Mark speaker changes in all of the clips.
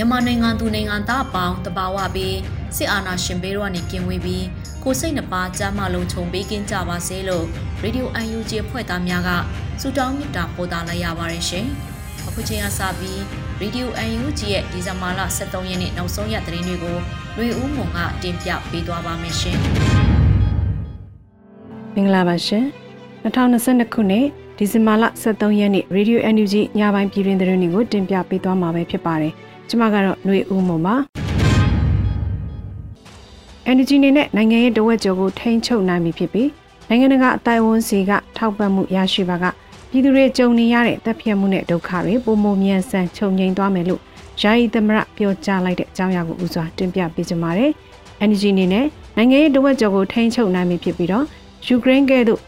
Speaker 1: မြန်မာနိုင်ငံသူနိုင်ငံသားအပေါင်းတဘာဝပြီးစစ်အာဏာရှင်ဘေးတော့နေကင်းဝေးပြီးကိုစိတ်နှပါကြမ်းမလုံးခြုံပေးကင်းကြပါစေလို့ရေဒီယို UNG ဖွဲ့သားများကဆုတောင်းမေတ္တာပို့သလိုက်ရပါတယ်ရှင်။အခုချိန်ကစပြီးရေဒီယို UNG ရဲ့ဒီဇင်ဘာလ23ရက်နေ့နောက်ဆုံးရက်သတင်းတွေကိုလွေဦးမွန်ကတင်ပြပေးသွားပါမယ်ရှင်။
Speaker 2: မင်္ဂလာပါရှင်။2022ခုနှစ်ဒီဇင်ဘာလ23ရက်နေ့ Radio NUG ညပိုင်းပြည်တွင်သတင်းတွေကိုတင်ပြပေးသွားမှာပဲဖြစ်ပါတယ်။ ကျမကတော့ຫນွေဦးမုံပါ energy နေနဲ့နိုင်ငံရဲ့တဝက်ကျော်ကိုထိန်းချုပ်နိုင်ပြီဖြစ်ပြီးနိုင်ငံတကာအတိုင်းအဝန်စီကထောက်ပံ့မှုရရှိပါကပြည်သူတွေကြုံနေရတဲ့တပ်ဖြတ်မှုနဲ့ဒုက္ခတွေပုံမမြန်ဆန်ချုပ်ငြိမ်သွားမယ်လို့ယာယီသမရပြောကြားလိုက်တဲ့အကြောင်းအရာကိုဦးစွာတင်ပြပေးကြပါမယ်။ energy နေနဲ့နိုင်ငံရဲ့တဝက်ကျော်ကိုထိန်းချုပ်နိုင်ပြီဖြစ်ပြီးတော့ယူကရိန်းကဲ့သို့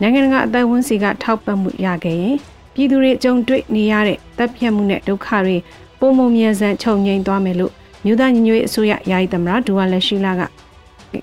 Speaker 2: နိုင်ငံတကာအတိုင်းအဝန်စီကထောက်ပံ့မှုရခဲ့ရင်ပြည်သူတွေကြုံတွေ့နေရတဲ့တပ်ဖြတ်မှုနဲ့ဒုက္ခတွေ ပုံမမြန်ဆန်ခြုံငိမ့်သွားမယ်လို့မြို့သားညီညွတ်ရေးအစိုးရယာယီသမရဒူဝါလက်ရှိလာက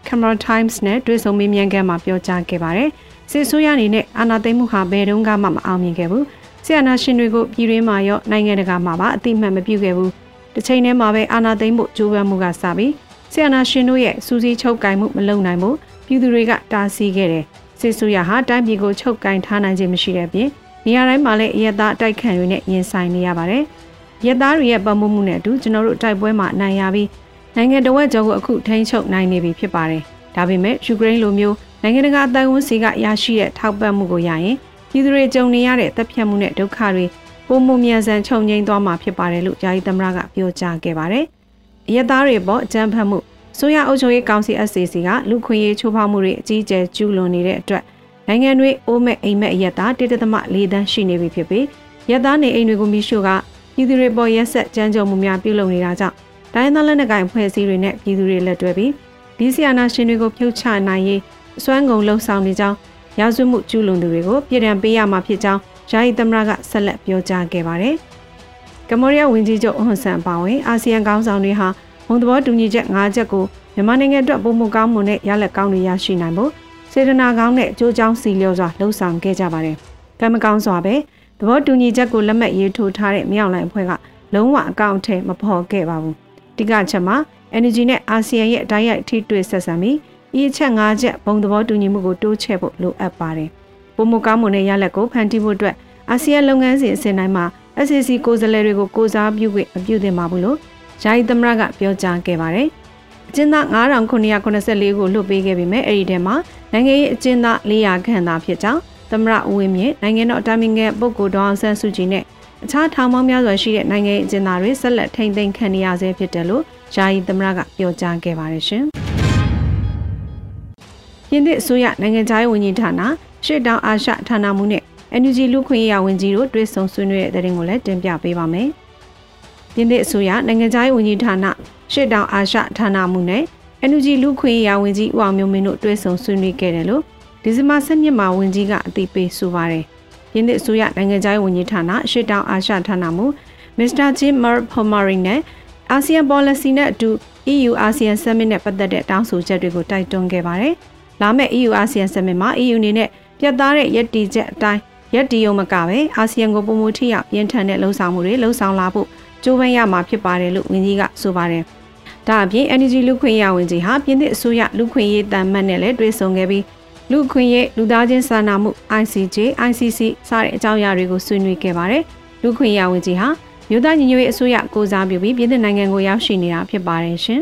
Speaker 2: Camera Times နဲ့တွေ့ဆုံမေးမြန်းခန်းမှာပြောကြားခဲ့ပါတယ်။စစ်ဆိုးရအနေနဲ့အာဏာသိမ်းမှုဟာဘယ်တုန်းကမှမအောင်မြင်ခဲ့ဘူး။ဆီယနာရှင်တွေကိုပြည်တွင်းမှာရောနိုင်ငံတကာမှာပါအတိမတ်မပြုခဲ့ဘူး။တစ်ချိန်တည်းမှာပဲအာဏာသိမ်းမှုကြိုးပမ်းမှုကစပြီးဆီယနာရှင်တို့ရဲ့စူးစီးချုပ်ကင်မှုမလုပ်နိုင်ဘူးပြည်သူတွေကတားဆီးခဲ့တယ်။စစ်ဆိုးရဟာတိုင်းပြည်ကိုချုပ်ကင်ထားနိုင်ခြင်းမရှိတဲ့ပြင်နေရာတိုင်းမှာလည်းအရသာအတိုက်ခံတွေနဲ့ရင်ဆိုင်နေရပါတယ်။ ရက်သားတွေရဲ့ပံ့ပိုးမှုနဲ့အတူကျွန်တော်တို့တိုက်ပွဲမှာနိုင်ရပြီးနိုင်ငံတော်ရဲ့ကြောကိုအခုထိန်းချုပ်နိုင်နေပြီဖြစ်ပါတယ်။ဒါပေမဲ့ယူကရိန်းလိုမျိုးနိုင်ငံတကာအတိုင်းအဝန်စီကရရှိတဲ့ထောက်ပံ့မှုကိုရရင်ပြည်သူတွေကြုံနေရတဲ့တပ်ဖြတ်မှုနဲ့ဒုက္ခတွေပုံမှုမြန်ဆန်ချုပ်ငိမ့်သွားမှာဖြစ်ပါတယ်လို့ယာယီသမရကပြောကြားခဲ့ပါတယ်။ရက်သားတွေပေါ်အကြမ်းဖက်မှုဆိုရအုပ်ချုပ်ရေးကောင်စီ SCC ကလူခွင့်ရေးချိုးဖောက်မှုတွေအကြီးအကျယ်ကျူးလွန်နေတဲ့အတွက်နိုင်ငံတွေအိုးမဲ့အိမ်မဲ့အရက်သားတိတသမ၄တန်းရှိနေပြီဖြစ်ပြီးရက်သားနေအိမ်တွေကိုမိရှုက ပြည်သူတွေပေါ်ရက်ဆက်ကြမ်းကြုတ်မှုများပြုလုပ်နေတာကြောင့်တိုင်းသားလက်နက်ကိုင်ဖွဲ့စည်းတွေနဲ့ပြည်သူတွေလက်တွဲပြီးဒီဆီယနာရှင်တွေကိုဖြုတ်ချနိုင်ရေးအစွမ်းကုန်လှုံ့ဆော်နေကြောင်းရာဇဝမှုကျူးလွန်သူတွေကိုပြည်ထံပေးရမှာဖြစ်ကြောင်းယာယီသမရကဆက်လက်ပြောကြားခဲ့ပါတယ်။ကမ္ဘောဒီးယားဝန်ကြီးချုပ်အွန်ဆန်ပါဝင်အာဆီယံခေါင်းဆောင်တွေဟာဘုံသဘောတူညီချက်၅ချက်ကိုမြန်မာနိုင်ငံအတွက်ပုံမှုကောင်းမှုနဲ့ရလက်ကောင်းတွေရရှိနိုင်ဖို့စေတနာကောင်းနဲ့အကျိုးကြောင်းစီလျော်စွာလှုံ့ဆော်ခဲ့ကြပါတယ်။ကံမကောင်းစွာပဲ သဘောတူညီချက်ကိုလက်မှတ်ရေးထိုးထားတဲ့မြောက်လိုင်အဖွဲ့ကလုံးဝအကောင့်ထဲမဖော်ခဲ့ပါဘူး။တိကချက်မှာ Energy နဲ့ ASEAN ရဲ့အတိုင်းရိုက်ထိတွေ့ဆက်ဆံပြီးဤအချက်၅ချက်ဘုံသဘောတူညီမှုကိုတိုးချဲ့ဖို့လိုအပ်ပါတယ်။ပုံမကောင်းမှုနဲ့ရလက်ကိုဖန်တီးဖို့အတွက်အာဆီယံလုပ်ငန်းစဉ်အစဉ်တိုင်းမှာ SCC ကိုယ်စားလှယ်တွေကိုကိုစားပြုခွင့်မပြုသင့်ပါဘူးလို့ယာယီသမရကပြောကြားခဲ့ပါတယ်။အကျဉ်းသား9984ကိုလွှတ်ပေးခဲ့ပေမဲ့အဲ့ဒီထဲမှာနိုင်ငံရေးအကျဉ်းသား400ခန့်သာဖြစ်ကြောင်း သမရဦးဝင်းမြင့်နိုင်ငံတော်အတိုင်ပင်ခံပုဂ္ဂိုလ်ဒေါအောင်ဆန်းစုကြည်နဲ့အခြားထောင်ပေါင်းများစွာရှိတဲ့နိုင်ငံအကျဉ်းသားတွေဆက်လက်ထိန်းသိမ်းခံနေရဆဲဖြစ်တယ်လို့ယာယီသမရကပြောကြားခဲ့ပါတယ်ရှင်။ပြင်သစ်အစိုးရနိုင်ငံခြားရေးဝန်ကြီးဌာနရှေ့တောင်အာရှဌာနမှူးနဲ့ NUG လူခွင့်ရေးဝန်ကြီးတို့တွေ့ဆုံဆွေးနွေးတဲ့တဲ့ရင်ကိုလည်းတင်ပြပေးပါမယ်။ပြင်သစ်အစိုးရနိုင်ငံခြားရေးဝန်ကြီးဌာနရှေ့တောင်အာရှဌာနမှူးနဲ့ NUG လူခွင့်ရေးဝန်ကြီးဦးအောင်မျိုးမင်းတို့တွေ့ဆုံဆွေးနွေးခဲ့တယ်လို့ ဒီဇင်ဘာ17မှာဝန်ကြီးကအသိပေးဆိုပါတယ်။ရင်းသစ်အစိုးရနိုင်ငံခြားရေးဝန်ကြီးဌာနရှေ့တောင်အာရှဌာနမှ Mr. Jim Mer Pomari နဲ့ ASEAN Policy နဲ့အတူ EU ASEAN Summit နဲ့ပတ်သက်တဲ့တောင်းဆိုချက်တွေကိုတိုက်တွန်းခဲ့ပါတယ်။လာမယ့် EU ASEAN Summit မှာ EU အနေနဲ့ပြတ်သားတဲ့ရည်တည်ချက်အတိုင်းရက်တီယုံမကပဲအာဆီယံကိုပုံမူထိရပြင်းထန်တဲ့လှုံ့ဆော်မှုတွေလှုံ့ဆော်လာဖို့ကြိုးပမ်းရမှာဖြစ်ပါတယ်လို့ဝန်ကြီးကဆိုပါတယ်။ဒါအပြင် Energy လူခွင့်ရဝန်ကြီးဟာပြင်သစ်အစိုးရလူခွင့်ရေးတန်မှတ်နဲ့လည်းတွေ့ဆုံခဲ့ပြီး လူခွင့်ရေးလူသားချင်းစာနာမှု ICJ ICC စတဲ့အကြောင်းအရာတွေကိုဆွေးနွေးခဲ့ပါတယ်လူခွင့်ရဝန်ကြီးဟာမြို့သားညီညွတ်ရေးအစိုးရကိုစားပြုပြီးပြည်ထောင်နိုင်ငံကိုရောက်ရှိနေတာဖြစ်ပါတယ်ရှင်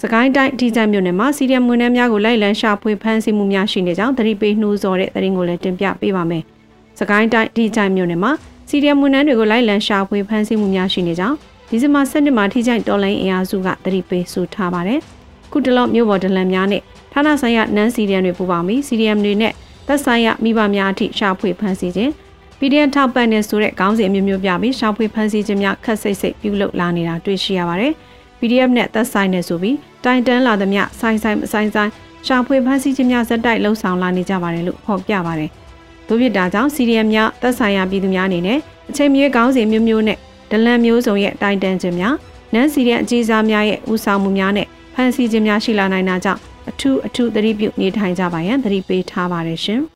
Speaker 2: စကိုင်းတိုင်းအထီးကျမြို့နယ်မှာစီရီယမ်မွေးနှမ်းများကိုလိုက်လံရှာဖွေဖမ်းဆီးမှုများရှိနေကြောင်းသတိပေးနှိုးဆော်တဲ့သတင်းကိုလည်းတင်ပြပေးပါမယ်။စကိုင်းတိုင်းအထီးကျမြို့နယ်မှာစီရီယမ်မွေးနှမ်းတွေကိုလိုက်လံရှာဖွေဖမ်းဆီးမှုများရှိနေကြောင်းဒီဇင်ဘာ7ရက်မှာထိကြိုက်တော်လိုင်းအင်အားစုကသတိပေးဆိုထားပါတယ်။ ခုတလော့မြို့ပေါ်ဒလန်များနဲ့ဌာနဆိုင်ရာနန်းစီရီယမ်တွေပူးပေါင်းပြီးစီရီယမ်တွေနဲ့သက်ဆိုင်ရာမိဘများအထိရှာဖွေဖမ်းဆီးခြင်း PDF ထောက်ပံ့နေဆိုတဲ့ခေါင်းစဉ်အမျိုးမျိုးပြပြီးရှာဖွေဖမ်းဆီးခြင်းများခက်စိတ်စိတ်ပြုလုပ်လာနေတာတွေ့ရှိရပါတယ်။ PDF နဲ့သက်ဆိုင်နေဆိုပြီးတိုင်တန်းလာသမျှဆိုင်ဆိုင်မဆိုင်ဆိုင်ရှာဖွေဖမ်းဆီးခြင်းများဇက်တိုက်လှုံ့ဆော်လာနေကြပါတယ်လို့ဖော်ပြပါတယ်။တို့ဖြစ်တာကြောင့်စီရီယမ်များသက်ဆိုင်ရာပြည်သူများအနေနဲ့အချိန်မြေခေါင်းစဉ်မျိုးမျိုးနဲ့ဒလန်မျိုးစုံရဲ့တိုင်တန်းခြင်းများနန်းစီရီယမ်အကြီးစားများရဲ့ဦးဆောင်မှုများနဲ့ ဖမ်းဆီးခြင်းများရှိလာနိုင်တာကြောင့်အထူးအထူးသတိပြုနေထိုင်ကြပါရန်သတိပေးထားပါတယ်ရှင်။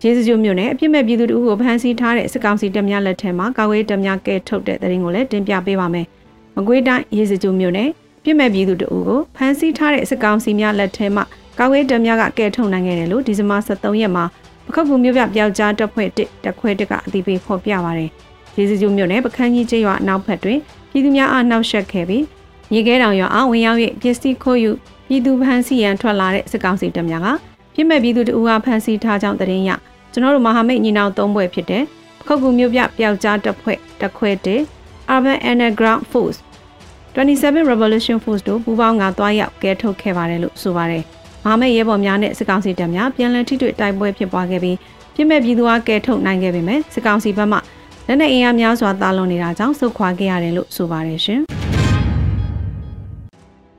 Speaker 2: ကျေးဇူးကျမြို့နယ်အပြစ်မဲ့ပြည်သူတို့ကိုဖမ်းဆီးထားတဲ့စစ်ကောင်စီတပ်များလက်ထက်မှာကာဝေးတပ်များကဲထုတ်တဲ့သတင်းကိုလည်းတင်ပြပေးပါမယ်။မကွေးတိုင်းရေစကြိုမြို့နယ်ပြစ်မဲ့ပြည်သူတို့ကိုဖမ်းဆီးထားတဲ့စစ်ကောင်စီများလက်ထက်မှာကာဝေးတပ်များကကဲထုတ်နိုင်ခဲ့တယ်လို့ဒီဇင်ဘာ23ရက်မှာပခောက်ကူမြို့ပြပျောက်ကြားတပ်ဖွဲ့1တပ်ခွဲ1ကအသိပေးဖော်ပြပါရတယ်။ရေစကြိုမြို့နယ်ပခန်းကြီးကျေးရွာအနောက်ဘက်တွင်ပြည်သူများအားနှောက်ယှက်ခဲ့ပြီး မြေခဲတောင်ရွာအားဝင်ရောက်၍ပစ္စည်းခိုးယူပြည်သူဖမ်းဆီးရန်ထွက်လာတဲ့စစ်ကောင်စီတပ်များကပြစ်မဲ့ပြည်သူတို့အားဖမ်းဆီးထားကြောင်းသတင်းရကျွန်တော်တို့မဟာမိတ်ညီနောင်သုံးဘွဲ့ဖြစ်တဲ့ခုတ်ကူမျိုးပြပျောက်ကြားတပ်ဖွဲ့တပ်ခွဲတဲ့ Urban Underground Force 27 Revolution Force တို့ပူးပေါင်းကသွားရောက်ကဲထုတ်ခဲ့ပါတယ်လို့ဆိုပါတယ်။မဟာမိတ်ရဲဘော်များနဲ့စစ်ကောင်စီတပ်များပြန်လည်ထိတွေ့တိုက်ပွဲဖြစ်ပွားခဲ့ပြီးပြစ်မဲ့ပြည်သူအားကဲထုတ်နိုင်ခဲ့ပေမဲ့စစ်ကောင်စီဘက်မှလက်နက်အင်အားများစွာတာလွန်နေတာကြောင့်ဆုတ်ခွာခဲ့ရတယ်လို့ဆိုပါတယ်ရှင်။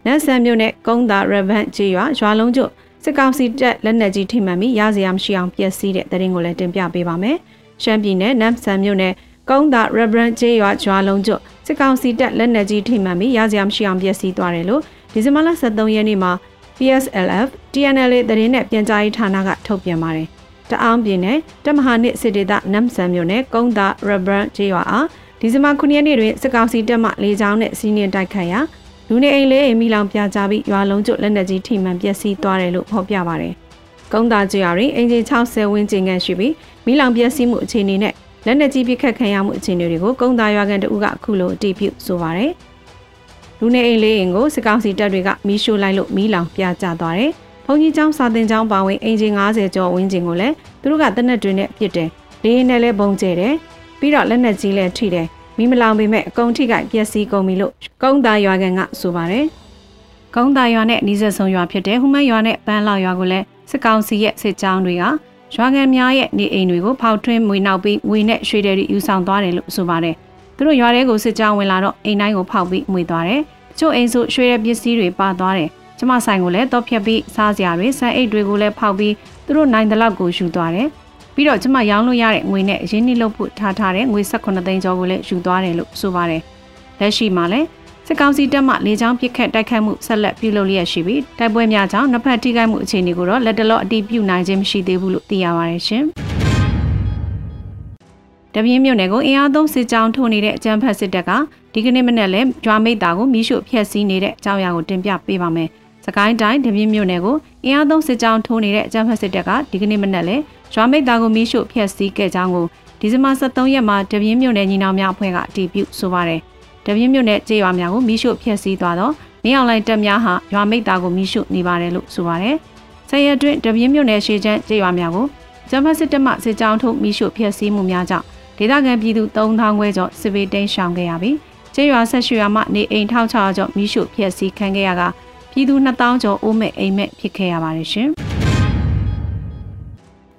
Speaker 2: နတ်ဆန်မြို့နယ်ကုန်းသာရဗန်ကျေးရွာရွာလုံးကျွတ်စစ်ကောင်စီတပ်လက်နက်ကြီးထိမှန်ပြီးရစရာမရှိအောင်ပျက်စီးတဲ့တရင်ကိုလည်းတင်ပြပေးပါမယ်။ရှမ်းပြည်နယ်နမ်ဆန်မြို့နယ်ကုန်းသာရဗန်ကျေးရွာရွာလုံးကျွတ်စစ်ကောင်စီတပ်လက်နက်ကြီးထိမှန်ပြီးရစရာမရှိအောင်ပျက်စီးသွားတယ်လို့ဒီဇင်ဘာလ23ရက်နေ့မှာ PSLF TNL တရင်နဲ့ပြန်ကြားရေးဌာနကထုတ်ပြန်ပါတယ်။တအောင်းပြည်နယ်တမဟာနစ်စစ်ဒေသနမ်ဆန်မြို့နယ်ကုန်းသာရဗန်ကျေးရွာအားဒီဇင်ဘာ9ရက်နေ့တွင်စစ်ကောင်စီတပ်မှလေကြောင်းနဲ့စီးနင်းတိုက်ခတ်ရာ လူနေအိမ်လေးအိမ်မိလောင်ပြကြပြီးရွာလုံးကျွတ်လက်နက်ကြီးထိမှန်ပျက်စီးသွားတယ်လို့ဖော်ပြပါတယ်။ကုန်းသားကျွာတွင်အင်ဂျင်60ဝန်းကျင်ခန့်ရှိပြီးမိလောင်ပျက်စီးမှုအခြေအနေနဲ့လက်နက်ကြီးပစ်ခတ်ခံရမှုအခြေအနေတွေကိုကုန်းသားရွာကန်တဦးကအခုလိုအတည်ပြုဆိုပါတယ်။လူနေအိမ်လေးအိမ်ကိုစစ်ကောင်စီတပ်တွေကမီးရှို့လိုက်လို့မီးလောင်ပြကြသွားတယ်။ဘုံကြီးကျောင်းစာတင်ကျောင်းပါဝင်အင်ဂျင်90ကျော်ဝန်းကျင်ကိုလည်းသူတို့ကတနက်တွေနဲ့ပြစ်တယ်။လေးနဲ့လည်းဘုံကျဲတယ်။ပြီးတော့လက်နက်ကြီးလည်းထိတယ်။ မိမလောင်ပေမဲ့အကုန်းထိကပျက်စီးကုန်ပြီလို့ကုန်းသားရွာကန်ကဆိုပါတယ်။ကုန်းသားရွာနဲ့နီးစပ်ဆုံးရွာဖြစ်တဲ့ဟူမန်ရွာနဲ့ပန်းလောက်ရွာကိုလည်းစစ်ကောင်စီရဲ့စစ်ကြောင်းတွေကရွာကန်များရဲ့နေအိမ်တွေကိုဖောက်ထွင်းမွေနောက်ပြီးငွေနဲ့ရွှေတွေယူဆောင်သွားတယ်လို့ဆိုပါတယ်။သူတို့ရွာထဲကိုစစ်ကြောင်းဝင်လာတော့အိမ်တိုင်းကိုဖောက်ပြီးမွေသွားတယ်။တချို့အိမ်ဆိုရွှေတဲ့ပစ္စည်းတွေပါသွားတယ်။ကျမဆိုင်ကိုလည်းတော့ဖြတ်ပြီးစားစရာတွေဆန်အိတ်တွေကိုလည်းဖောက်ပြီးသူတို့နိုင်တဲ့လောက်ကိုယူသွားတယ်။ ပြီးတော့ကျမရောင်းလို့ရတဲ့ငွေနဲ့အရင်းနှီးလုပ်ဖို့ထားထားတဲ့ငွေ18သိန်းကျော်ကိုလည်းယူသွားတယ်လို့ဆိုပါတယ်။လက်ရှိမှာလည်းစစ်ကောင်စီတပ်မှလေကြောင်းပစ်ခတ်တိုက်ခတ်မှုဆက်လက်ပြုလုပ်လျက်ရှိပြီးတိုက်ပွဲများကြောင့်နှစ်ဖက်ထိခိုက်မှုအခြေအနေကိုတော့လက်တလော့အတည်ပြုနိုင်ခြင်းမရှိသေးဘူးလို့သိရပါတယ်ရှင်။တပြင်းမြို့နယ်ကိုအင်အားသုံးစစ်ကြောင်းထိုးနေတဲ့အကြမ်းဖက်စစ်တပ်ကဒီကနေ့မနေ့လဲကြွားမိတ်တာကိုမိရှုဖျက်ဆီးနေတဲ့အကြောင်းအရာကိုတင်ပြပေးပါမယ်။စကိုင်းတိုင်းတပြင်းမြို့နယ်ကိုအင်အားသုံးစစ်ကြောင်းထိုးနေတဲ့အကြမ်းဖက်စစ်တပ်ကဒီကနေ့မနေ့လဲ ရွာမိတ်သားကိုမီးရှို့ဖျက်ဆီးခဲ့ကြောင်းကိုဒီဇင်ဘာ23ရက်မှာတပြင်းမြို့နယ်ညီနောင်များအဖွဲ့ကအတည်ပြုဆိုပါတယ်။တပြင်းမြို့နယ်ကျေးရွာများကိုမီးရှို့ဖျက်ဆီးသွားတော့နေအောင်လိုက်တပ်များဟာရွာမိတ်သားကိုမီးရှို့နေပါတယ်လို့ဆိုပါတယ်။ဆယ်ရက်တွင်တပြင်းမြို့နယ်ရှေ့ချမ်းကျေးရွာများကိုဂျမတ်စစ်တပ်မှစစ်ကြောင်းထုတ်မီးရှို့ဖျက်ဆီးမှုများကြောင့်ဒေသခံပြည်သူ3000ခွဲကျော်စစ်ဘေးတိမ်းရှောင်ခဲ့ရပြီးကျေးရွာဆက်ရွှေရွာမှနေအိမ်1600ကျော်မီးရှို့ဖျက်ဆီးခံခဲ့ရကပြည်သူ2000ကျော်အိုးမဲ့အိမ်မဲ့ဖြစ်ခဲ့ရပါတယ်ရှင်။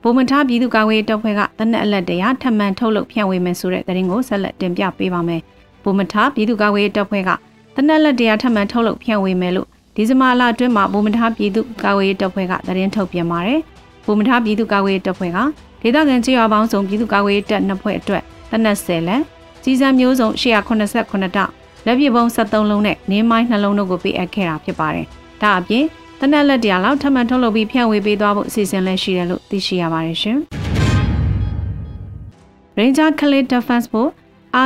Speaker 2: ဗိုလ်မထားပြည်သူ့ကာကွယ်ရေးတပ်ဖွဲ့ကတနက်အလက်တရာထပ်မံထုတ်လုပ်ဖြန့်ဝေမယ်ဆိုတဲ့သတင်းကိုဆက်လက်တင်ပြပေးပါမယ်။ဗိုလ်မထားပြည်သူ့ကာကွယ်ရေးတပ်ဖွဲ့ကတနက်လက်တရာထပ်မံထုတ်လုပ်ဖြန့်ဝေမယ်လို့ဒီဇင်ဘာလအတွင်းမှာဗိုလ်မထားပြည်သူ့ကာကွယ်ရေးတပ်ဖွဲ့ကသတင်းထုတ်ပြန်ပါတယ်။ဗိုလ်မထားပြည်သူ့ကာကွယ်ရေးတပ်ဖွဲ့ကဒေသခံကြေးရွာပေါင်းစုံပြည်သူ့ကာကွယ်ရေးတပ်နှစ်ဖွဲ့အတွက်တနက်10လက်ကြီးစံမျိုးစုံ189တောက်လက်ပြပုံ73လုံးနဲ့နင်းမိုင်းနှလုံးတို့ကိုပေးအပ်ခဲ့တာဖြစ်ပါတယ်။ဒါအပြင် တနက်လက်တရာလောက်ထပ်မံထုတ်လုပ်ပြီးဖြန့်ဝေပေးသွားဖို့အစီအစဉ်လည်းရှိတယ်လို့သိရှိရပါတယ်ရှင်။ Ranger Clay Defense ဖို့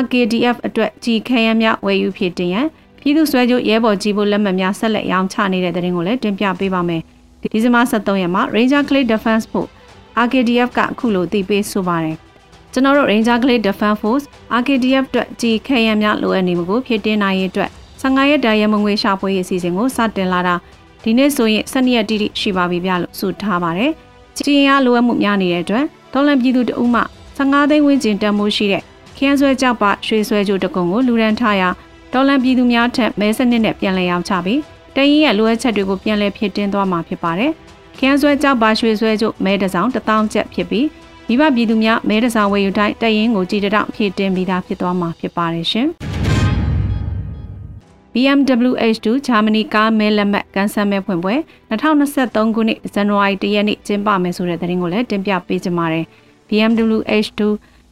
Speaker 2: RKDF အတွက်ကြီးခဲယမ်းများဝယ်ယူဖြစ်တင်ရန်ပြည်သူ့ဆွဲချုပ်ရဲဘော်ကြီးဖို့လက်မှတ်များဆက်လက်ရောင်းချနေတဲ့တဲ့ရင်ကိုလည်းတင်ပြပေးပါမယ်ဒီဇင်ဘာ23ရက်မှာ Ranger Clay Defense Force RKDF ကအခုလိုတည်ပေးဆိုပါတယ်ကျွန်တော်တို့ Ranger Clay Defense Force RKDF အတွက်ကြီးခဲရန်များလိုအပ်နေမှုကိုဖြည့်တင်းနိုင်ရေးအတွက်15ရက်တာရဲမငွေရှာဖွေရေးအစီအစဉ်ကိုစတင်လာတာ ဒီနေ့ဆိုရင်12ရက်တိတိရှိပါပြီဗျလို့ဆိုထားပါတယ်။ကြီးရင်အားလိုအပ်မှုများနေတဲ့အတွက်ဒေါ်လန်ပြည်သူတအုပ်မှ15သိန်းဝန်းကျင်တန်မိုးရှိတဲ့ခရမ်းဆွဲကြောက်ပရွှေဆွဲကြိုတကုံကိုလူရန်ထားရာဒေါ်လန်ပြည်သူများထက်မဲစနစ်နဲ့ပြန်လည်ရောင်းချပြီးတရင်ရဲ့လိုအပ်ချက်တွေကိုပြန်လည်ဖြစ်တင်းသွားမှာဖြစ်ပါတယ်။ခရမ်းဆွဲကြောက်ပါရွှေဆွဲကြိုမဲတစောင်း1000ကျပ်ဖြစ်ပြီးမိဘပြည်သူများမဲတစောင်းဝယ်ယူတိုင်းတရင်ကိုကြည်တောင်ဖြစ်တင်းပြီးသားဖြစ်သွားမှာဖြစ်ပါတယ်ရှင်။ BMW H2 ဂျာမနီကားမဲလက်မှတ်ကန်ဆယ်မဲ့ဖွင့်ပွဲ2023ခုနှစ်ဇန်နဝါရီ1ရက်နေ့ကျင်းပမယ်ဆိုတဲ့သတင်းကိုလည်းတင်ပြပေးကြပါမယ်။ BMW H2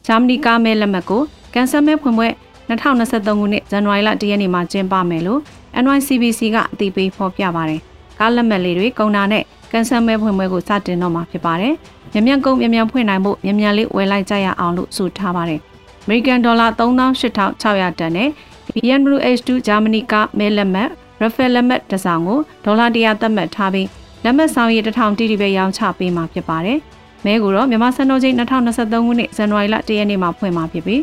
Speaker 2: ဂျာမနီကားမဲလက်မှတ်ကိုကန်ဆယ်မဲ့ဖွင့်ပွဲ2023ခုနှစ်ဇန်နဝါရီလ1ရက်နေ့မှာကျင်းပမယ်လို့ NYCBC ကအသိပေးဖော်ပြပါတယ်။ကားလက်မှတ်လေးတွေကုန်တာနဲ့ကန်ဆယ်မဲ့ဖွင့်ပွဲကိုစတင်တော့မှာဖြစ်ပါတယ်။မြန်မြန်ကုန်မြန်မြန်ဖွင့်နိုင်ဖို့မြန်မြန်လေးဝယ်လိုက်ကြရအောင်လို့ဆိုထားပါတယ်။ American Dollar 38,600တန်နဲ့ BMW H2 ဂျာမနီကမဲလက်မှတ် Rafael လက်မှတ်တစ်ဆောင်ကိုဒေါ်လာ100သတ်မှတ်ထားပြီးလက်မှတ်ဆောင်ရည်1000တိတိပဲရောင်းချပေးမှာဖြစ်ပါတယ်။မဲကိုတော့မြန်မာစံတော်ချိန်2023ခုနှစ်ဇန်နဝါရီလ1ရက်နေ့မှာဖွင့်မှာဖြစ်ပြီး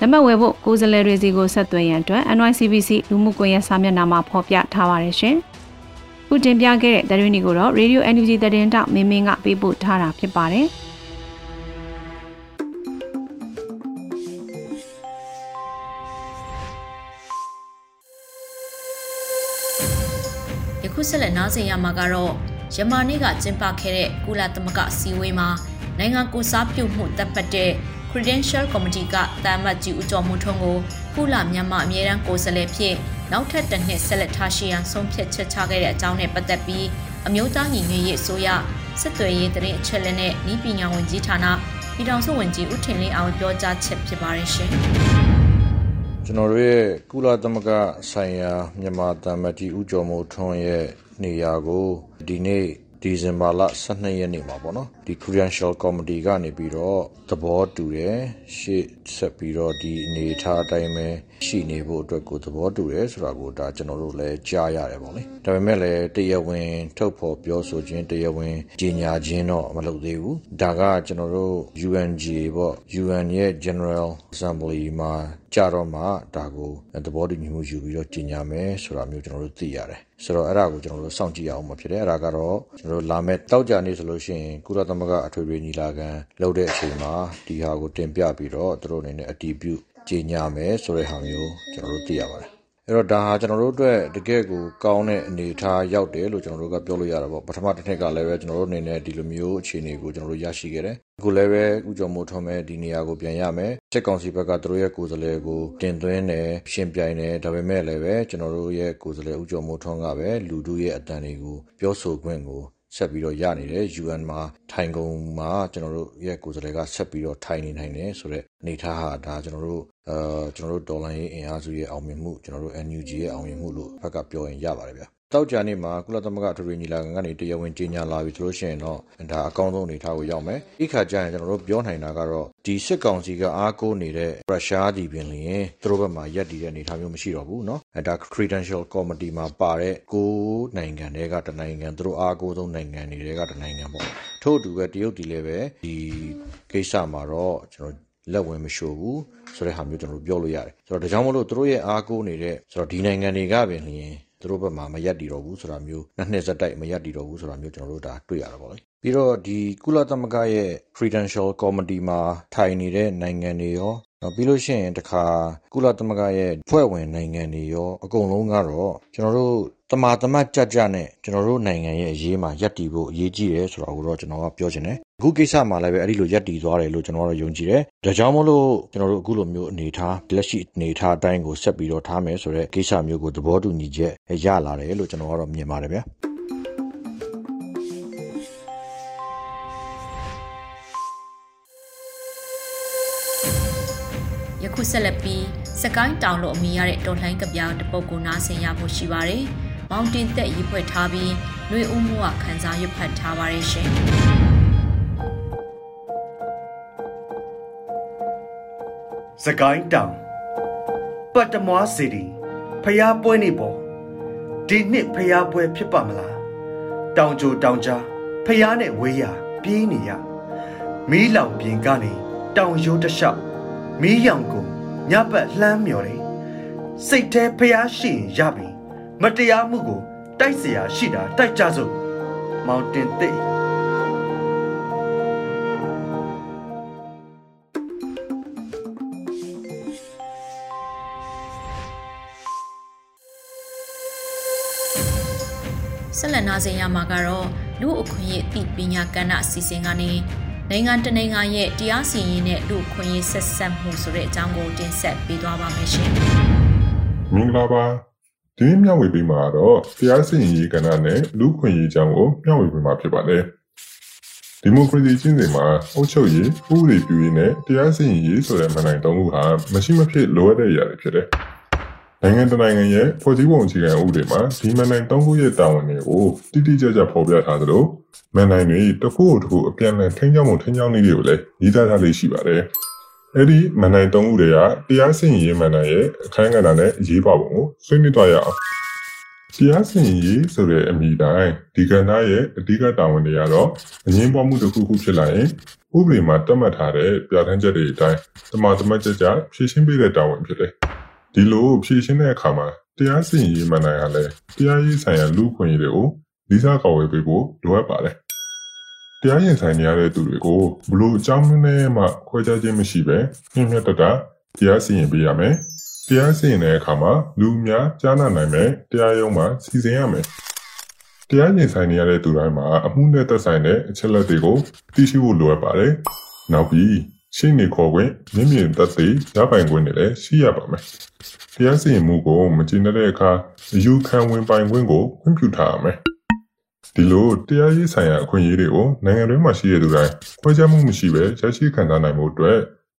Speaker 2: လက်မှတ်ဝယ်ဖို့ကိုယ်စားလှယ်တွေစီကိုဆက်သွယ်ရန်အတွက် NYCBC လူမှုကွန်ရက်စာမျက်နှာမှာဖော်ပြထားပါတယ်ရှင်။ခုတင်ပြခဲ့တဲ့သတင်းတွေကိုတော့ Radio NUG သတင်းတောက်မင်းမင်းကပေးပို့ထားတာဖြစ်ပါတယ်။
Speaker 1: ဆက်လက်နားဆင်ရမှာကတော့ယမနေ့ကကျင်းပခဲ့တဲ့ကုလသမဂ္ဂစည်းဝေးမှာနိုင်ငံကိုစားပြုမှုတပ်ပတ်တဲ့ Credential Committee ကတာမတ်ကြီးဦးကျော်မှုထုံးကိုကုလမြန်မာအမြဲတမ်းကိုယ်စားလှယ်ဖြစ်နောက်ထပ်တစ်နှစ်ဆက်လက်ထားရှိရန်ဆုံးဖြတ်ချက်ချခဲ့တဲ့အကြောင်းနဲ့ပတ်သက်ပြီးအမျိုးသားညီညွတ်ရေးအစိုးရစစ်သွေးရေးတရင်အချက်လက်နဲ့ဤပညာဝန်ကြီးဌာနပြည်ထောင်စုဝန်ကြီးဦးထင်လင်းအောင်ပြောကြားချက်ဖြစ်ပါတယ်ရှင်။
Speaker 3: ကျွန်တော်တို့ရဲ့ကုလသမဂ္ဂဆိုင်ရာမြန်မာတမ္မတီဦးကျော်မိုးထွန်းရဲ့နေရာကိုဒီနေ့ဒီဇင်ဘာလ12ရက်နေ့မှာပေါ့နော်ဒီ Credential Committee ကနေပြီးတော့သဘောတူတယ်ရှေ့ဆက်ပြီးတော့ဒီအနေထားအတိုင်းပဲ ရှိနေဖို့အတွက်ကိုသဘောတူတယ်ဆိုတာကိုဒါကျွန်တော်တို့လည်းကြားရတယ်ပေါ့လေဒါပေမဲ့လည်းတရားဝင်ထုတ်ဖော်ပြောဆိုခြင်းတရားဝင်ကြေညာခြင်းတော့မလုပ်သေးဘူးဒါကကျွန်တော်တို့ UNG ပေါ့ UN ရဲ့ General Assembly မှာကြတော့မှဒါကိုသဘောတူညီမှုယူပြီးတော့ကြေညာမယ်ဆိုတာမျိုးကျွန်တော်တို့သိရတယ်ဆိုတော့အဲ့ဒါကိုကျွန်တော်တို့စောင့်ကြည့်အောင်မှာဖြစ်တယ်အဲ့ဒါကတော့ကျွန်တော်တို့လာမဲ့တောက်ကြနေ့ဆိုလို့ရှိရင်ကုလသမဂ္ဂအထွေထွေညီလာခံလုပ်တဲ့အချိန်မှာဒီဟာကိုတင်ပြပြီးတော့သူတို့အနေနဲ့အတည်ပြု ကြေညာမယ်ဆိုတဲ့ဟာမျိုးကျွန်တော်တို့သိရပါတယ်အဲ့တော့ဒါဟာကျွန်တော်တို့အတွက်တကယ့်ကိုကောင်းတဲ့အနေအထားရောက်တယ်လို့ကျွန်တော်တို့ကပြောလို့ရတာပေါ့ပထမတစ်နှစ်ကလည်းပဲကျွန်တော်တို့အနေနဲ့ဒီလိုမျိုးအခြေအနေကိုကျွန်တော်တို့ရရှိခဲ့တယ်အခုလည်းပဲဥကြုံမိုးထွန်းမဲ့ဒီနေရာကိုပြန်ရမယ်စစ်ကောင်စီဘက်ကသူတို့ရဲ့ကိုယ်စားလှယ်ကိုတင်သွင်းတယ်ရှင်းပြိုင်တယ်ဒါပေမဲ့လည်းပဲကျွန်တော်တို့ရဲ့ကိုယ်စားလှယ်ဥကြုံမိုးထွန်းကပဲလူတို့ရဲ့အတန်တွေကိုပြောဆိုခွင့်ကို ဆက်ပြီးတော့ရနေတယ် UN မှာထိုင်ကုန်မှာကျွန်တော်တို့ရဲ့ကိုယ်စားလှယ်ကဆက်ပြီးတော့ထိုင်နေနိုင်တယ်ဆိုတော့အနေထားဟာဒါကျွန်တော်တို့အဲကျွန်တော်တို့ဒေါ်လာရေးအင်အားစုရဲ့အောင်မြင်မှုကျွန်တော်တို့ NUG ရဲ့အောင်မြင်မှုလို့ဘက်ကပြောရင်ရပါတယ်ဗျ သောကြာနေ့မှာ ကုလသမဂ္ဂ အထွေထွေညီလာခံကနေ တရားဝင် ကြေညာလာပြီဆိုရင်တော့ ဒါ အကောင်းဆုံးအနေအထားကို ရောက်မယ်။အဲဒီအခါကျရင် ကျနော်တို့ ပြောနိုင်တာကတော့ ဒီစစ်ကောင်စီက အားကိုးနေတဲ့ ရုရှားသည်ပင်လျှင် သူတို့ဘက်မှာ ရပ်တည်တဲ့အနေအထားမျိုး မရှိတော့ဘူးနော်။ဒါ Credential Committee မှာပါတဲ့ ၉ နိုင်ငံထဲက တနိုင်ငံ၊သူတို့ အားကိုးဆုံးနိုင်ငံတွေထဲက တနိုင်ငံပေါ့။ထို့အတူပဲ တရုတ်သည်လည်းပဲ ဒီကိစ္စမှာတော့ လက်ဝင်မလျှိုဘူးဆိုတဲ့ဟာမျိုး ကျနော်တို့ ပြောလို့ရတယ်။ဒါကြောင့်မို့ သူတို့ရဲ့ အားကိုးနေတဲ့ ဒီနိုင်ငံတွေကပင်လျှင် သူတို့ဘက်မှာမရက်တည်တော့ဘူးဆိုတာမျိုးနှစ်နှစ်စက်တိုက်မရက်တည်တော့ဘူးဆိုတာမျိုးကျွန်တော်တို့ဒါတွေ့ရတာပေါ့လေပြီးတော့ဒီကုလသမဂ္ဂရဲ့ Credential Committee မှာထိုင်နေတဲ့နိုင်ငံတွေရော နောက်ပြီးလို့ရှိရင်တခါကုလသမဂ္ဂရဲ့ဖွဲ့ဝင်နိုင်ငံတွေရောအကုန်လုံးကတော့ကျွန်တော်တို့တမာတမတ်ကြကြနဲ့ကျွန်တော်တို့နိုင်ငံရဲ့အရေးမှာယက်တီဖို့အရေးကြီးတယ်ဆိုတာကိုတော့ကျွန်တော်ကပြောချင်တယ်အခုကိစ္စမှာလည်းပဲအဲ့ဒီလိုယက်တီသွားတယ်လို့ကျွန်တော်ကတော့ယုံကြည်တယ်ဒါကြောင့်မို့လို့ကျွန်တော်တို့အခုလိုမျိုးအနေထားလက်ရှိအနေထားအတိုင်းကိုဆက်ပြီးတော့ထားမယ်ဆိုတဲ့ကိစ္စမျိုးကိုသဘောတူညီချက်ရလာတယ်လို့ကျွန်တော်ကတော့မြင်ပါတယ်ဗျာ
Speaker 1: ခုဆက်လက်ပြီးစကိုင်းတောင်လို့အမည်ရတဲ့တော်လှန်ကပြောင်တပုတ်ကိုနားဆင်ရဖို့ရှိပါတယ်။မောင်တင်သက်ရေးဖွဲ့ထားပြီးနှွေဦးမှုကခန်းစားရွတ်ဖတ်ထားပါတယ်ရှင်။
Speaker 4: စကိုင်းတောင်ပတ်တမွားစီတီဖျားပွဲနေပေါ်ဒီနှစ်ဖျားပွဲဖြစ်ပါမလားတောင်ကြိုတောင်ကြားဖျားနဲ့ဝေးရပြေးနေရမီးလောင်ပြင်ကနေတောင်ရိုးတစ်လျှောက် မီးရောင်ကိုညပတ်လှမ်းမြော်တယ်စိတ်แท้ဖျားရှိရင်ရပြီမတရားမှုကိုတိုက်เสียရှိတာတိုက်ကြစို့မောင်တင်သိပ်
Speaker 1: ဆက်လက်နားဆင်ရမှာကတော့လူအခွင့်အရေးအသိပညာကဏ္ဍအစီအစဉ်ကနေ နိုင်ငံတနိုင်ငံရဲ့တရားစီရင်တဲ့လူအခွင့်အရေးဆက်ဆက်မှုဆိုတဲ့အကြောင်းကိုတင်ဆက်ပေးသွားပါမယ်ရှင်။
Speaker 5: မင်္ဂလာပါ။ဒီနေ့မျှဝေပေးမှာကတော့တရားစီရင်ရေးကဏ္ဍနဲ့လူအခွင့်အရေးအကြောင်းကိုမျှဝေပေးမှာဖြစ်ပါတယ်။ဒီမိုကရေစီကျင့်စဉ်မှာအုပ်ချုပ်ရေးဥပဒေပြုရေးနဲ့တရားစီရင်ရေးဆိုတဲ့မဏ္ဍိုင်သုံးခုဟာမရှိမဖြစ်လိုအပ်တဲ့အရာတွေဖြစ်တယ်။နိုင်ငံတနိုင်ငံရဲ့ဖွဲ့စည်းပုံအခြေခံဥပဒေမှာဒီမန်နိုင်၃ခုရဲ့တာဝန်တွေကိုတိတိကျကျဖော်ပြထားသလို မန်နိုင်တွေတစ်ခုတစ်ခုအပြန်အလှန်ထိန်းကျောင်းမှုထိန်းကျောင်းနည်းတွေကိုလည်းရည်သားထားလေးရှိပါတယ်။အဲ့ဒီမန်နိုင်၃ခုတွေကတရားစီရင်ရေးမန်နိုင်ရဲ့အခန်းကဏ္ဍနဲ့အရေးပါပုံကိုဆွေးနွေးသွားရအောင်။တရားစီရင်ရေးဆိုတဲ့အမည်တိုင်းဒီကဏ္ဍရဲ့အဓိကတာဝန်တွေကတော့အငင်းပွားမှုတစ်ခုခုဖြစ်လာရင်ဥပဒေမှာတတ်မှတ်ထားတဲ့ပြဋ္ဌာန်းချက်တွေအတိုင်းတမန်တမတ်ကြကြဖြည့်ရှင်းပေးတဲ့တာဝန်ဖြစ်တယ်။ဒီလိုဖြည့်ရှင်းတဲ့အခါမှာတရားစီရင်ရေးမှန်နိုင်ရလဲတရားရေးဆိုင်ရာလူ့ခွင့်ရေးတွေကို လေးစားကောက်ဝေပေးဖို့လိုအပ်ပါတယ်။တရားရင်ဆိုင်နေရတဲ့သူတွေကိုဘလို့အကြောင်းနဲ့မှခွဲခြားခြင်းမရှိပဲမြင့်မြတ်တတတရားစီရင်ပေးရမယ်။တရားစီရင်တဲ့အခါမှာလူများကြားနာနိုင်မယ်တရားရုံးမှာစီစဉ်ရမယ်။တရားရင်ဆိုင်နေရတဲ့သူတိုင်းမှာအမှုနဲ့သက်ဆိုင်တဲ့အချက်လက်တွေကိုသိရှိဖို့လိုအပ်ပါတယ်။နောက်ပြီးရှင်းနေခေါ်ခွင့်မြင့်မြင့်သက်သေရပိုင်ခွင့်တွေလည်းရှိရပါမယ်။တရားစီရင်မှုကိုမကျေနပ်တဲ့အခါအယူခံဝင်ပိုင်ခွင့်ကိုခွင့်ပြုထားရမယ်။ ဒီလိုတရားရေးဆိုင်ရာအခွင့်အရေးတွေကိုနိုင်ငံတွင်းမှာရှိရတဲ့သူတိုင်းခွဲခြားမှုမရှိဘဲရရှိခံစားနိုင်မှုအတွက်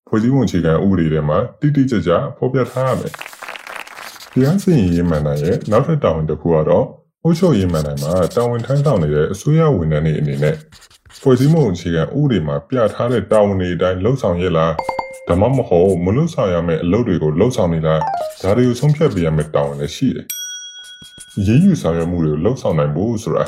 Speaker 5: ဖွဲ့စည်းပုံအခြေခံဥပဒေထဲမှာတိတိကျကျဖော်ပြထားရမယ်။တရားစီရင်ရေးမှန်တဲ့နောက်ထပ်တာဝန်တစ်ခုကတော့အုပ်ချုပ်ရေးမှန်တိုင်းမှာတာဝန်ထမ်းဆောင်နေတဲ့အစိုးရဝန်ထမ်းတွေအနေနဲ့ဖွဲ့စည်းမှုအခြေခံဥပဒေမှာပြထားတဲ့တာဝန်တွေအတိုင်းလှုပ်ဆောင်ရလားဒါမှမဟုတ်မလှုပ်ဆောင်ရမယ့်အလုပ်တွေကိုလှုပ်ဆောင်နေလားဒါတွေကိုဆုံးဖြတ်ပေးရမယ့်တာဝန်လည်းရှိတယ်။ ရေးယူဆောင်ရွက်မှုတွေကိုလှုပ်ဆောင်နိုင်ဖို့ဆိုတာ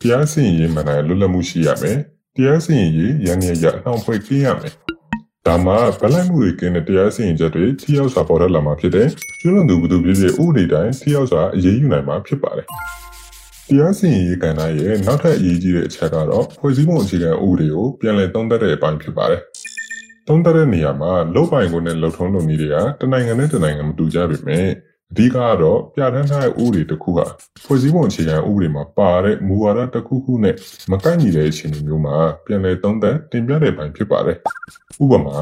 Speaker 5: တရားစီရင်ရေးမှန်တဲ့လွတ်လပ်မှုရှိရမယ်။တရားစီရင်ရေးရန်ရရအနှောင့်အယှက်ကင်းရမယ်။ဒါမှဗလိုက်မှုတွေကင်းတဲ့တရားစီရင်ချက်တွေထိရောက်စွာပေါ်ထွက်လာမှာဖြစ်တယ်။ကျွလွန်သူဘသူဖြစ်ဖြစ်ဥပဒေတိုင်းထိရောက်စွာအရေးယူနိုင်မှာဖြစ်ပါတယ်။တရားစီရင်ရေးကဏ္ဍရဲ့နောက်ထပ်အရေးကြီးတဲ့အချက်ကတော့ဖွဲ့စည်းပုံအခြေခံဥပဒေကိုပြန်လည်သုံးသပ်တဲ့အပိုင်းဖြစ်ပါတယ်။သုံးသပ်တဲ့နေရာမှာလုံပိုင်ခွင့်နဲ့လုံထုံးလုံနည်းတွေကတနိုင်ငံနဲ့တနိုင်ငံမတူကြပေမဲ့အ ဓိကကတော့ပြဋ္ဌာန်းထားတဲ့ဥပဒေတစ်ခုဟာဖွဲ့စည်းပုံအခြေခံဥပဒေမှာပါတဲ့မူဝါဒတစ်ခုခုနဲ့မကိုက်ညီတဲ့အခြေအနေမျိုးမှာပြန်လည်သုံးသပ်တင်ပြတဲ့ပိုင်းဖြစ်ပါတယ်။ဥပမာ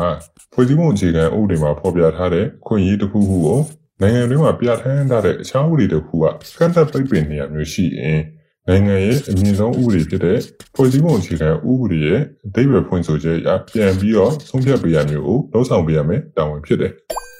Speaker 5: ဖွဲ့စည်းပုံအခြေခံဥပဒေမှာဖော်ပြထားတဲ့ခွင့်ရေးတစ်ခုခုကိုနိုင်ငံတွင်းမှာပြဋ္ဌာန်းထားတဲ့အခြားဥပဒေတစ်ခုကကန့်သက်ပိတ်ပင်နေရမျိုးရှိရင်နိုင်ငံရဲ့အမြင့်ဆုံးဥပဒေဖြစ်တဲ့ဖွဲ့စည်းပုံအခြေခံဥပဒေရဲ့အဓိပ္ပာယ်ဖွင့်ဆိုချက်အရပြန်ပြီးတော့ဆုံးဖြတ်ပေးရမျိုးကိုလှုံ့ဆော်ပေးရမယ်တာဝန်ဖြစ်တယ်။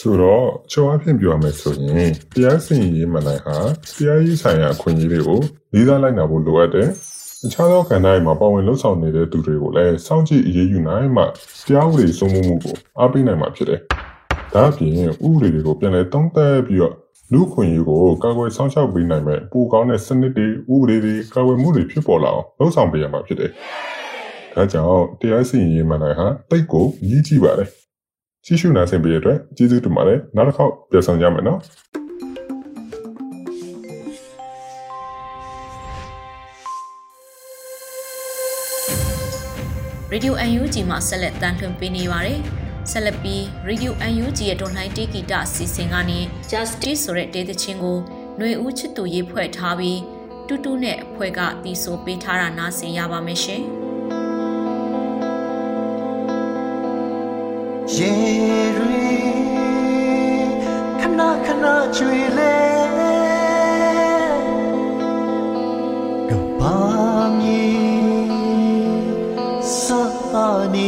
Speaker 5: ဆိုတော့ချိုးအဖြစ်ပြောရမယ်ဆိုရင်တရားစီရင်ရေးမနိုင်ဟာတရားရေးဆိုင်ရာအခွင့်အရေးတွေကိုလေးစားလိုက်နာဖို့လိုအပ်တယ်။အခြားသောကဏ္ဍတွေမှာပါဝင်လှုပ်ဆောင်နေတဲ့သူတွေကိုလည်းစောင့်ကြည့်အရေးယူနိုင်မှတရားဥပဒေစိုးမိုးမှုကိုအားပေးနိုင်မှာဖြစ်တယ်။ဒါအပြင်ဥပဒေတွေကိုပြန်လည်သုံးသပ်ပြီးတော့လူခွင့်ရေးကိုကာကွယ်ဆောင်ရှောက်ပေးနိုင်မဲ့ပိုကောင်းတဲ့စနစ်တွေဥပဒေတွေကာကွယ်မှုတွေဖြစ်ပေါ်လာအောင်လှုံ့ဆော်ပေးရမှာဖြစ်တယ်။ဒါကြောင့်တရားစီရင်ရေးမှန်တယ်ဟာတိတ်ကိုရည်ကြည့်ပါတယ်။ ကြည့်ရှုနာဆင်ပေးရတဲ့ကျေးဇူးတင်ပါတယ်။နောက်တစ်ခေါက်ပြန်ဆောင်ကြမယ်နော်။
Speaker 1: Radio UNG မှာဆက်လက်တန်ထွင်ပေးနေပါတယ်။ဆက်လက်ပြီး Radio UNG ရဲ့ Online တေဂီတအစီအစဉ်ကနေ Justice ဆိုတဲ့ဒေသချင်းကိုຫນွေဦးချစ်သူရေးဖွဲ့ထားပြီးတူတူနဲ့အဖွဲ့ကတီးဆိုပေးထားတာနားဆင်ရပါမယ်ရှင်။ ရေရီခဏခဏကြွေလေကဘာမီစာနီ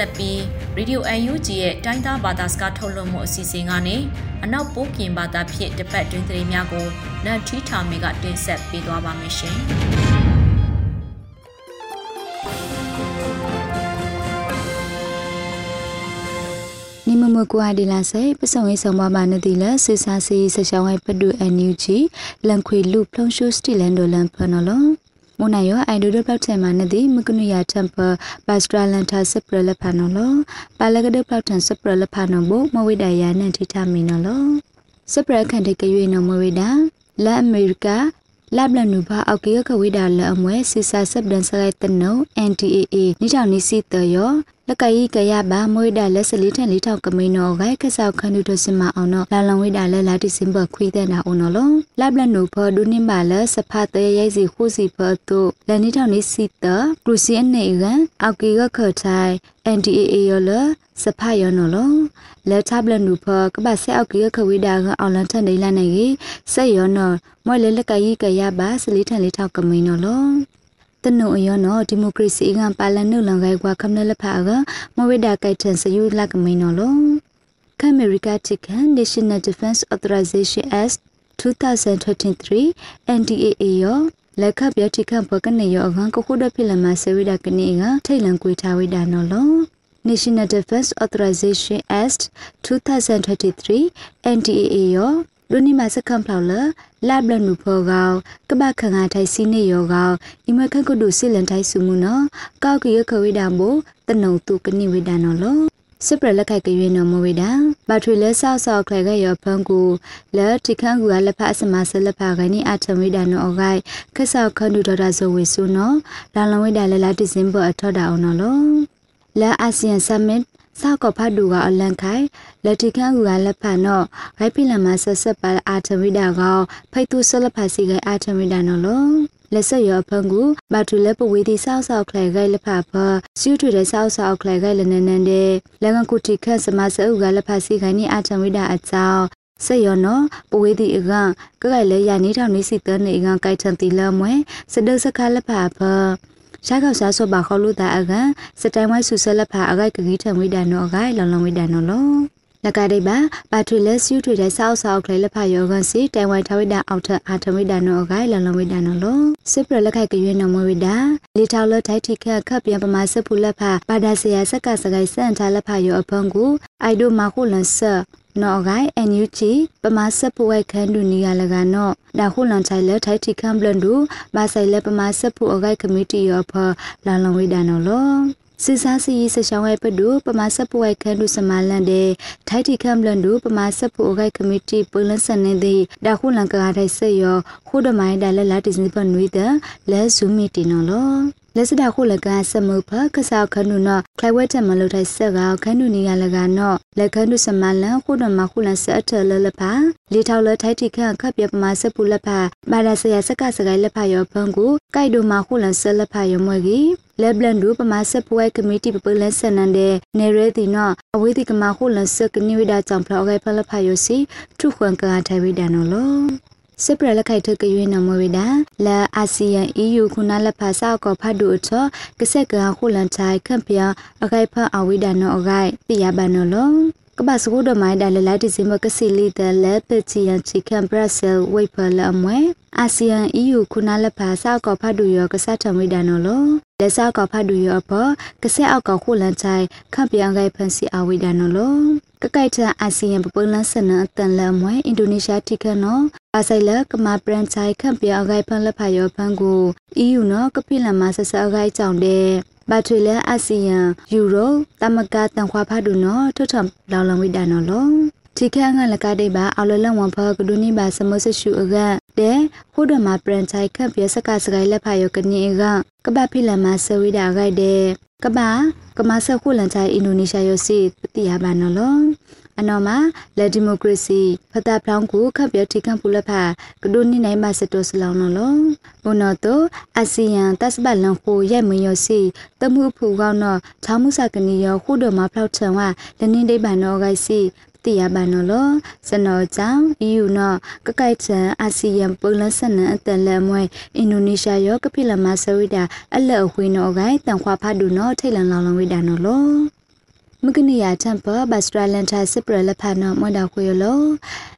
Speaker 1: လက်ပြီး Radio UNG ရဲ့တိုင်းသားဘာသာစကားထုတ်လွှင့်မှုအစီအစဉ်ကနေအနောက်ပိုးပြင်ဘာသာဖြင့်တပတ်တွင်သတင်းများကိုနန်ထီထာမီကတင်ဆက်ပေးသွားပါမယ်ရှင်။
Speaker 6: နိမမကွာဒီလာဆေပစုံရေးဆောင်ပါမနတိလစေစာစီဆချောင်းဝဲပဒူအန်ယူဂျီလန်ခွေလူဖလုံရှိုစတီလန်ဒိုလန်ဖနော်လော မနယောအိုင်ဒိုဒပလောက်ချေမနတိမကနုယာတမ်ပဘတ်စထရလန်တာစပရလဖာနော်လောပါလကဒပလောက်တန်စပရလဖာနော်ဘမဝိဒယာနန်ထိထမီနော်လောစပရခန်တကရွေနော်မဝိဒါလာအမေရိကလပ်လနုဘာအောက်ကေကဝိဒါလအမွဲစစ်စာစပ်ဒန်စလိုက်တနော NTAA နိထောင်နိစီတယော လကကြီးကရပါမွေးတာလက်စလေးထန်လေးထောက်ကမိန်နော်ဂိုက်ခဆောက်ခန္ဓုတစမအောင်နော်လာလံဝိတာလက်လာတိစင်ဘခွေးတဲ့နာအောင်နော်လောလပ်လနုဖော်ဒုနိမလစဖတ်တဲ့ရိုက်စီခုစီဖော်တုလနိထောင်နိစီတကရုစီအနေကအောက်ကေကခထိုင် NDAA ရောလစဖတ်ရောနော်လောလက်ထပ်လနုဖော်ကပတ်ဆက်အောက်ကေခဝိတာကအောင်လန်ထန်နေလာနေကြီးဆက်ရောနော်မွဲလေလကကြီးကရပါစလေးထန်လေးထောက်ကမိန်နော်လော တနုံယောနော်ဒီမိုကရေစီကပါလန်နုလန်ခိုင်ကွာခမနလဖာကမဝိဒါကိုက်ထန်စယူလကမိန်နော်လောခအမေရိကတိကန် National Defense Authorization Act 2023 NDAA ရောလက်ခပြတိကန်ဘကနေရောအကန်ကခုဒဖိလမဆေဝိဒကနေကထိတ်လန်ကွေထားဝိဒါနော်လော National Defense Authorization Act 2023 NDAA ရော လူနီမစကံဖလောက်လလဘလနုဖောကောကပခငါထိုင်စီနေရောကောအမခန့်ကုဒုစီလန်ထိုင်စုမှုနော်ကောက်ကရခဝိဒါမို့တနုံတုကနိဝိဒါနော်လောစစ်ပရလက်ခိုက်ကရွေးနော်မဝိဒါဘာထွေလဲဆောက်ဆောက်ခလဲကရောဖန်ကူလဲတိခန့်ကူကလက်ဖအစမဆလက်ဖကနိအထဝိဒါနော်အဂိုက်ခက်ဆောက်ခန္ဒူဒေါ်တာဇဝေဆုနော်လာလဝိဒါလဲလာဒီဇင်ဘာအထောက်တာအောင်နော်လောလဲအာဆီယံဆမစ် စောက်ကဖတ်တူကအလန်ခိုင်လက်တီခန့်ကူကလက်ဖတ်နော်ဂိုက်ပိလမဆက်ဆက်ပါအာထဝိဒါကောဖိတ်သူဆက်လက်ဖတ်စီကအာထဝိဒါနော်လောလက်ဆက်ရဖန်ကူဘာထူလက်ပဝေးတီဆောက်ဆောက်ခလဲဂိုက်လက်ဖတ်ဖစီးထွေတဲ့ဆောက်ဆောက်ခလဲဂိုက်လနနန်တဲ့လက်ကကုတီခန့်စမဆအုကလက်ဖတ်စီခိုင်နီအာထဝိဒါအကြောင်းဆက်ရနော်ပဝေးတီအကကကလည်းရနေထောင်နေစီတန်းနေအကကိုက်ထန်တီလမွဲစဒုစခါလက်ဖတ်ဖ ရှားကောက်စားဆိုပါခေါ်လို့တာအကန်စတိုင်ဝိုင်းဆူဆလက်ဖာအကိုက်ကကြီးထံဝိဒါနောအကိုက်လောင်လောင်ဝိဒါနောလောလကတိပါပါထွေလက်စီထွေတဲ့ဆောက်ဆောက်လေလက်ဖယောကန်စီတိုင်ဝိုင်ထဝိဒါအောက်ထအာထဝိဒါနောအကိုက်လောင်လောင်ဝိဒါနောလောစစ်ပရလက်ခိုက်ကရွေးနော်မဝိဒါလေထောက်လက်ထိုက်ထိခက်ခပ်ပြန်ပမာစဖူလက်ဖာပါဒါဆရာစက်ကစကိုင်စန်ထားလက်ဖယောအဖန်ကူအိုက်ဒိုမာခုလန်ဆာ နော်ဂိုင်အန်ယူချီပမာဆက်ပွေခန်းဒူနီယာလကနော်ဒါခုလန်ချိုင်လက်ထိုက်တီခမ်ဘလန်ဒူဘာဆိုင်လက်ပမာဆက်ပွအဂိုင်ကမတီရောဖလာလန်ဝိဒါနော်လောစစ်စားစီစရှောင်းဝဲပဒူပမာဆက်ပွေခန်းဒူစမလန်တဲ့ထိုက်တီခမ်ဘလန်ဒူပမာဆက်ပွအဂိုင်ကမတီပလန်စန်နေတဲ့ဒါခုလန်ကာထိုက်ဆက်ရောခုဒမိုင်းဒါလက်လာတီစနိပနွေးတဲ့လဲဇူမီတီနော်လော လက်စတာခုလကစမုဖကဆောက်ခနုနခလိုက်ဝဲတက်မလို့ထိုင်ဆက်ကောခနုနီရလကနောလက်ခနုစမလန်ခုနမခုလဆက်အထလလဖာလေထောက်လထိုက်တိခန့်ခပ်ပြပမာစပူလက်ဖာမာရဆရာစကစကိုင်လက်ဖာရောဖန်ကိုကိုက်ဒိုမခုလဆက်လက်ဖာရောမွေကြီးလက်ဘလန်ဒူပမာဆက်ပွဲကမတီပပလန်ဆန်နန်တဲ့နေရဲတီနောအဝေးတီကမခုလဆက်ကနိဝိဒါကြောင့်ဖလောက်ခိုင်ဖလက်ဖာရောစီထုခွန်ကာထိုင်ဝိဒါနော်လော စစ်ပရလက်ခိုက်ထကရွေးနမဝိဒါလာအာဆီယံ EU ခုနလက်ဖာဆောက်ကောဖတ်ဒူအချောကဆက်ကခုလန်ချိုင်ခန့်ပြအခိုက်ဖအဝိဒါနောအခိုက်ပြရပါနော်လောကဘာစကုဒမိုင်းဒါလလိုက်ဒီဇင်ဘကစီလီတလက်ပချီယန်ချီကန်ဘရက်ဆယ်ဝိဖလအမွဲအာဆီယံ EU ခုနလက်ဖာဆောက်ကောဖတ်ဒူရောကဆတ်ထဝိဒါနော်လောလက်ဆောက်ကောဖတ်ဒူရောဖကဆက်အောက်ကောခုလန်ချိုင်ခန့်ပြအခိုက်ဖန်စီအဝိဒါနော်လော ကကိုက်ထအာဆီယံပပလန်စနအတန်လမွဲအင်ဒိုနီးရှားတိခနော်အဆိုင်လကမာပရန်ချိုင်ခန့်ပြအခိုက်ဖန်လက်ဖာရောဖန်ကို EU နော်ကပိလန်မဆဆအခိုက်ကြောင့်တဲ့ဘာထွေလဲအာဆီယံယူရိုတမကတန်ခွာဖတ်ဒူနော်ထွတ်ထလောင်လောင်ဝိဒါနော်လော ထိခန့်ငါလကတိပါအော်လလန်ဝန်ဖကဒူနီပါစမဆရှူအကတဲ့ခုဒမပရန်ချိုင်ခန့်ပြစကစကိုင်လက်ဖာယောကနေကကပဖိလမဆဝိဒါဂိုက်တဲ့ကပကမဆခုလန်ချိုင်အင်ဒိုနီးရှားယောစီတိယဘာနော်လောအနော်မှာလက်ဒီမိုကရေစီဖတာဖောင်းကိုခပ်ပြထိခံပူလက်ဖာကဒိုနီနိုင်မစတိုစလောင်းနော်လောဘုနော်တော့အာဆီယံတပ်စပတ်လန်ခိုရဲ့မယောစီတမှုဖူကောင်းတော့ချောင်းမှုစကနီယောခုတော်မှာဖောက်ထံဝလနင်းဒိဗန်နော်ဂိုက်စီ တိယဘာနော်လောစနော်ကြောင့် EU နော်ကကိုက်ချန်အာဆီယံပုံလဆန်နအတန်လမွဲအင်ဒိုနီးရှားရောကပိလမဆဝိတာအလက်အဝေးနော်ဂိုက်တန်ခွာဖတ်ဒူနော်ထိတ်လန်လောင်လောင်ဝိတာနော်လောမကနိယာတမ်ပဘတ်စထရလန်တာစစ်ပရလဖာနော်မွန်တာခွေလော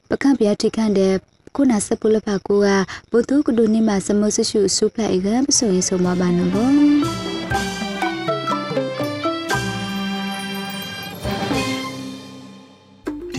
Speaker 6: ပကံပြထိခန့်တဲ့ခုနစပူလဖာကိုကဘုသူကဒုနိမစမဆရှုစုဖလိုက်ကပဆိုရင်ဆုံးမပါနော်